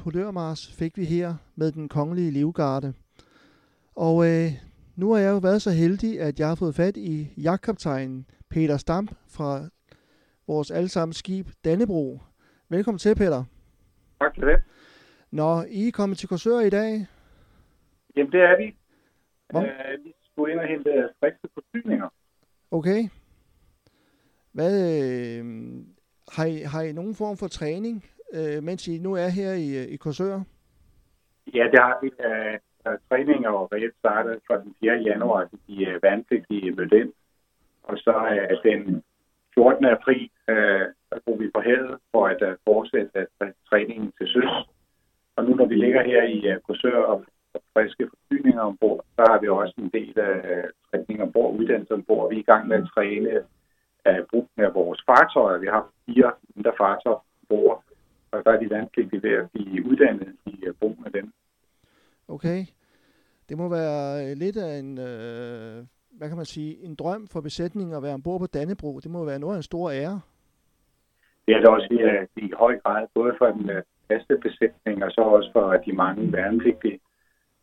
Hodørmars fik vi her med den kongelige livgarde. Og øh, nu har jeg jo været så heldig, at jeg har fået fat i jagtkaptajnen Peter Stamp fra vores allesammens skib Dannebro. Velkommen til, Peter. Tak for det. Når I er kommet til Korsør i dag, Jamen, det er vi. Hvor? Øh, vi skulle ind og hente strikse forsyninger. okay. Hvad, øh, har, I, har I nogen form for træning, øh, mens I nu er her i, i Korsør? Ja, det har vi. Øh, træning og reelt startet fra den 4. januar til de øh, vandpligtige i ind. Og så er øh, den 14. april, øh, der går vi på havet for at øh, fortsætte øh, træningen til søs. Og nu når vi ligger her i øh, Korsør og friske forsyninger ombord, så har vi også en del af øh, træning ombord, uddannelse ombord. Vi er i gang med at træne øh, af brugen af vores fartøjer. Vi har fire mindre fartøjer ombord, og der er de vandpligtige ved at blive uddannet i øh, brugen af dem. Okay. Det må være øh, lidt af en, øh, hvad kan man sige, en drøm for besætningen at være ombord på Dannebro. Det må være noget af en stor ære. Det er det også i, øh, i høj grad, både for den øh, faste besætning, og så også for de mange værnepligtige.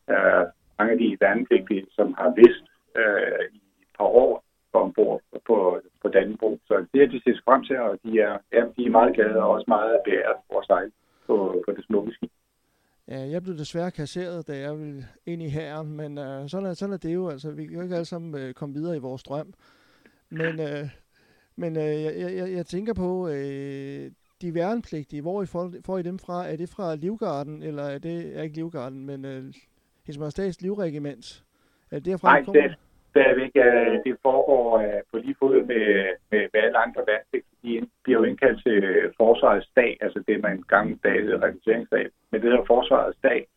Uh, mange af de værnepligtige, som har vidst uh, i et par år på ombord på, på Dannebro. Så det er de set frem til, og de er, ja, de er meget glade og også meget beæret for sejl på, på det smukke skib. Ja, jeg blev desværre kasseret, da jeg ville ind i hæren, men øh, sådan, er, sådan er det jo. Altså, vi kan jo ikke alle sammen øh, komme videre i vores drøm. Men, øh, men øh, jeg, jeg, jeg tænker på, øh, de værnepligtige, hvor I får, får I dem fra? Er det fra Livgarden, eller er det er ikke Livgarden, men øh, Hendes Majestats Livregiment? Er det derfra, Nej, det, stadigvæk, at øh, det foregår øh, på lige fod med, med, med alle andre værnepligt. De bliver jo indkaldt til øh, forsvarets dag, altså det man gang dag hedder rekrutteringsdag, men det hedder forsvarets dag.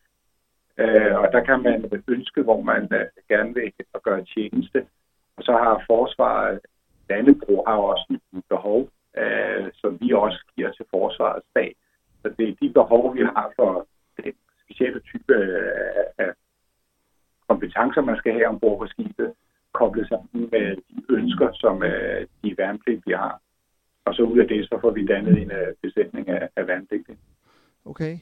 Øh, og der kan man ønske, hvor man gerne vil at gøre tjeneste. Og så har forsvaret, Dannebro har også et behov, øh, som vi også giver til forsvarets dag. Så det er de behov, vi har for den specielle type af kompetencer, man skal have ombord på skibet, koblet sammen med de ønsker, som øh, de værnepligtige har. Og så ud af det, så får vi dannet en øh, besætning af, af værnepligtige. Okay.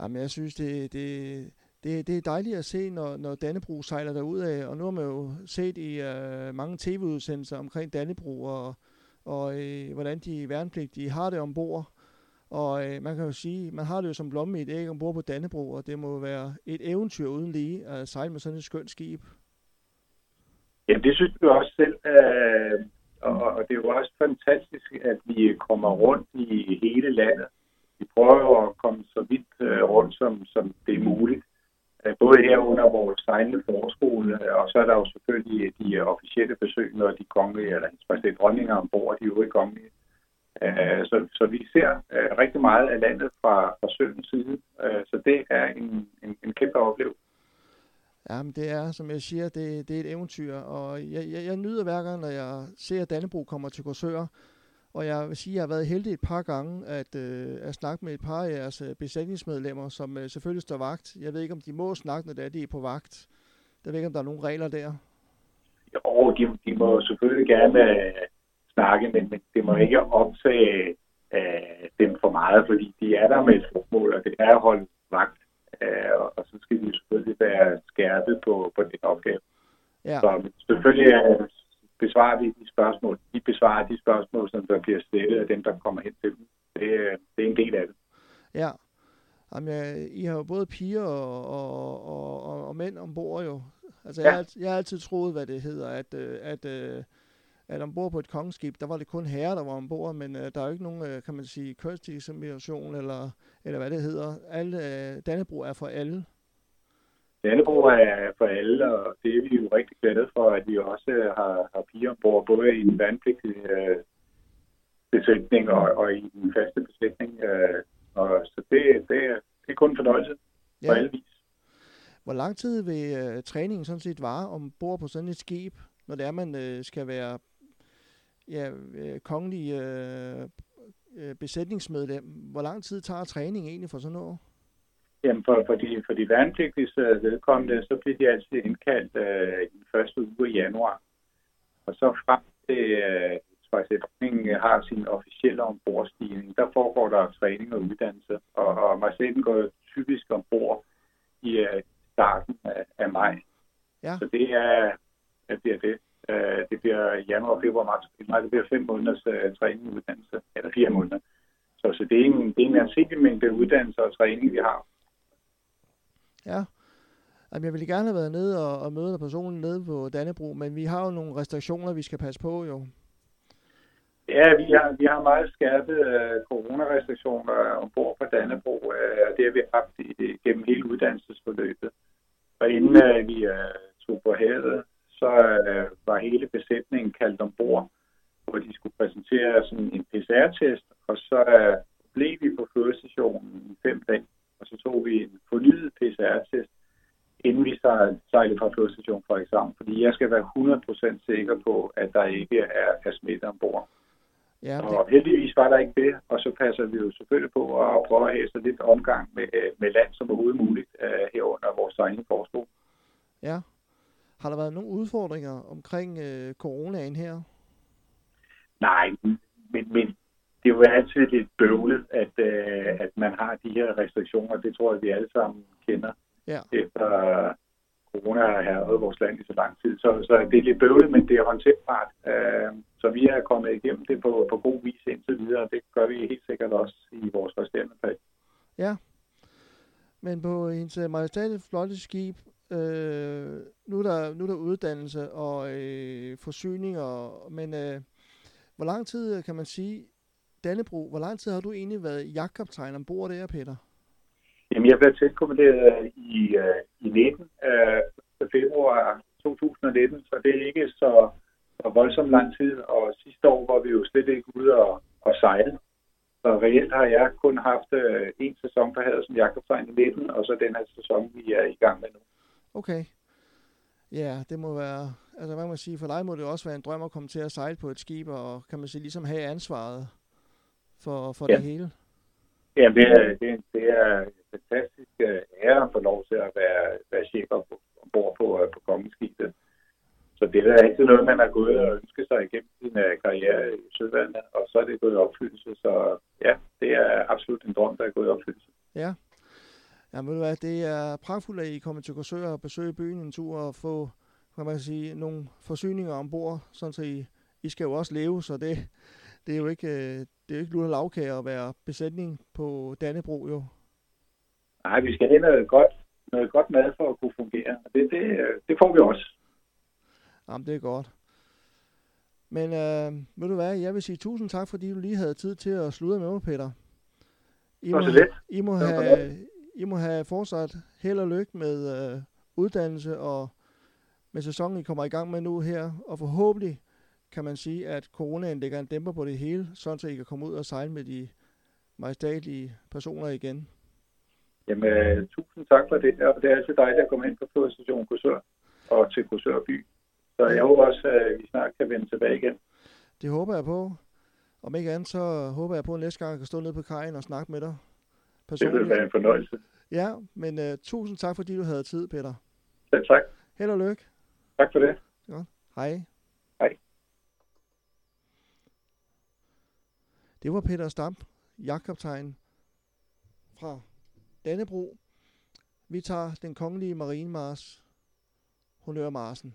Jamen, jeg synes, det, det, det, det er dejligt at se, når, når Dannebro sejler derud af, og nu har man jo set i øh, mange tv-udsendelser omkring Dannebro, og, og øh, hvordan de værnepligtige har det ombord. Og øh, man kan jo sige, man har det jo som blomme i et æg ombord på Dannebro, og det må være et eventyr uden lige at sejle med sådan et skønt skib. Jamen, det synes vi også selv, øh, og, og det er jo også fantastisk, at vi kommer rundt i hele landet. Vi prøver jo at komme så vidt øh, rundt, som, som det er muligt. Øh, både her under vores egne forskole, øh, og så er der jo selvfølgelig de officielle besøg, når de kongelige, eller hendes majestæt dronninger ombord, de øvrige kongelige. Øh, så, så vi ser øh, rigtig meget af landet fra, fra søens side, øh, så det er en, en, en kæmpe oplevelse. Ja, men det er, som jeg siger, det, det er et eventyr, og jeg, jeg, jeg nyder hver gang, når jeg ser, at Dannebro kommer til Korsør, og jeg vil sige, at jeg har været heldig et par gange at, øh, at snakke med et par af jeres øh, besætningsmedlemmer, som øh, selvfølgelig står vagt. Jeg ved ikke, om de må snakke, når det er, de er på vagt. Jeg ved ikke, om der er nogle regler der. Jo, de, de må selvfølgelig gerne øh, snakke, men, men det må ikke optage øh, dem for meget, fordi de er der med et formål, og det er at holde vagt. Øh, og, og så skal de selvfølgelig være skærpet på, på den opgave. Ja, Så selvfølgelig øh, besvarer vi de spørgsmål. De besvarer de spørgsmål, som der bliver stillet af dem, der kommer hen til dem. Det, øh, det er en del af det. ja. Jamen, jeg, I har jo både piger og, og, og, og, og mænd ombord jo. Altså, jeg, Ja. har, alt- jeg har altid troet, hvad det hedder, at, øh, at, øh, at ombord på et kongeskib, der var det kun herrer, der var ombord, men øh, der er jo ikke nogen, øh, kan man sige, kønsdiskrimination, eller, eller hvad det hedder. Alle, øh, Dannebro er for alle. Dannebro er for alle, og det er vi jo rigtig glade for, at vi også har, har piger ombord, både i den vandpligtige øh, besætning og, og i den faste besætning. Øh, og, så det, det, er, det er kun en fornøjelse på alle vis. Hvor lang tid vil øh, træningen sådan set vare ombord på sådan et skib, når det er, man øh, skal være ja, øh, kongelig øh, øh, besætningsmedlem? Hvor lang tid tager træning egentlig for sådan noget? Jamen for, for, de, for de værnepligtige vedkommende, så bliver de altid indkaldt øh, i den første uge i januar. Og så frem til øh, altså dronningen har sin officielle ombordstigning, der foregår der træning og uddannelse, og, og majestæten går typisk ombord i uh, starten af, af maj. Ja. Så det er, det bliver det. Uh, det bliver januar, februar, marts, nej, det bliver fem måneders uh, træning og uddannelse, eller fire måneder. Så, så det er en, det er en anselig mængde uddannelse og træning, vi har. Ja. Jamen, jeg ville gerne have været nede og, og møde dig personligt nede på Dannebro, men vi har jo nogle restriktioner, vi skal passe på jo. Ja, vi har, vi har meget skærpet uh, coronarestriktioner ombord på Dannebro, uh, og det har vi haft i, gennem hele uddannelsesforløbet. Og inden uh, vi uh, tog på havet, så uh, var hele besætningen kaldt ombord, hvor de skulle præsentere sådan en PCR-test, og så uh, blev vi på førestationen i fem dage, så tog vi en fornyet PCR-test, inden vi sejlede fra for eksamen, fordi jeg skal være 100% sikker på, at der ikke er, er smitte ombord. Ja, og det... heldigvis var der ikke det, og så passer vi jo selvfølgelig på at prøve at have så lidt omgang med, med land som overhovedet muligt uh, herunder vores egen forskning. Ja. Har der været nogle udfordringer omkring uh, coronaen her? Nej, men, men det er jo altid lidt bøvlet, at, uh, at man har de her restriktioner. Det tror jeg, vi alle sammen kender ja. efter corona har herret vores land i så lang tid. Så, så det er lidt bøvlet, men det er håndterbart. Uh, så vi er kommet igennem det på, på god vis indtil videre, og det gør vi helt sikkert også i vores resterende fag. Ja, men på hendes majestæt flotte skib, øh, nu, er der, nu er der uddannelse og øh, forsyninger, men øh, hvor lang tid kan man sige, Dannebro, hvor lang tid har du egentlig været jagtkaptajn ombord der, Peter? Jamen, jeg blev tilkommanderet i, uh, i 19. Uh, februar 2019, så det er ikke så, så voldsomt lang tid. Og sidste år var vi jo slet ikke ude og, og sejle. Så reelt har jeg kun haft uh, en sæson på havet som jagtkaptajn i 19, og så den her sæson, vi er i gang med nu. Okay. Ja, det må være, altså hvad man sige, for dig må det også være en drøm at komme til at sejle på et skib, og kan man sige, ligesom have ansvaret for, for ja. det hele. Ja, det er, det, er, det er en fantastisk ære at få lov til at være, være chef ombord på, på kongeskibet. Så det er altid noget, man har gået og ønsket sig igennem sin karriere i Søvandet, og så er det gået i opfyldelse. Så ja, det er absolut en drøm, der er gået i opfyldelse. Ja. Ja, ved du hvad, det er pragtfuldt, at I kommer til Korsør og besøge byen en tur og få, kan man sige, nogle forsyninger ombord, sådan så I, I skal jo også leve, så det, det er jo ikke, det er jo ikke lutter lavkage at være besætning på Dannebro, jo. Nej, vi skal have noget godt, noget godt mad for at kunne fungere. Det, det, det får vi også. Jamen, det er godt. Men øh, ved du hvad, jeg vil sige tusind tak, fordi du lige havde tid til at slutte med mig, Peter. I må, have, I må, have, I må have fortsat held og lykke med øh, uddannelse og med sæsonen, I kommer i gang med nu her. Og forhåbentlig kan man sige, at coronaen lægger en dæmper på det hele, sådan så I kan komme ud og sejle med de majestatlige personer igen. Jamen, uh, tusind tak for det. Og det er altid dejligt at komme ind på Flådestation Kursør og til Kursør by. Så jeg håber også, at vi snart kan vende tilbage igen. Det håber jeg på. Om ikke andet, så håber jeg på, at næste gang jeg kan stå nede på kajen og snakke med dig. Personligt. Det vil være en fornøjelse. Ja, men uh, tusind tak, fordi du havde tid, Peter. Selv tak. Held og lykke. Tak for det. Godt. Hej. Hej. Det var Peter Stamp, jagtkaptajn fra Dannebro. Vi tager den kongelige marinemars, Honør Marsen.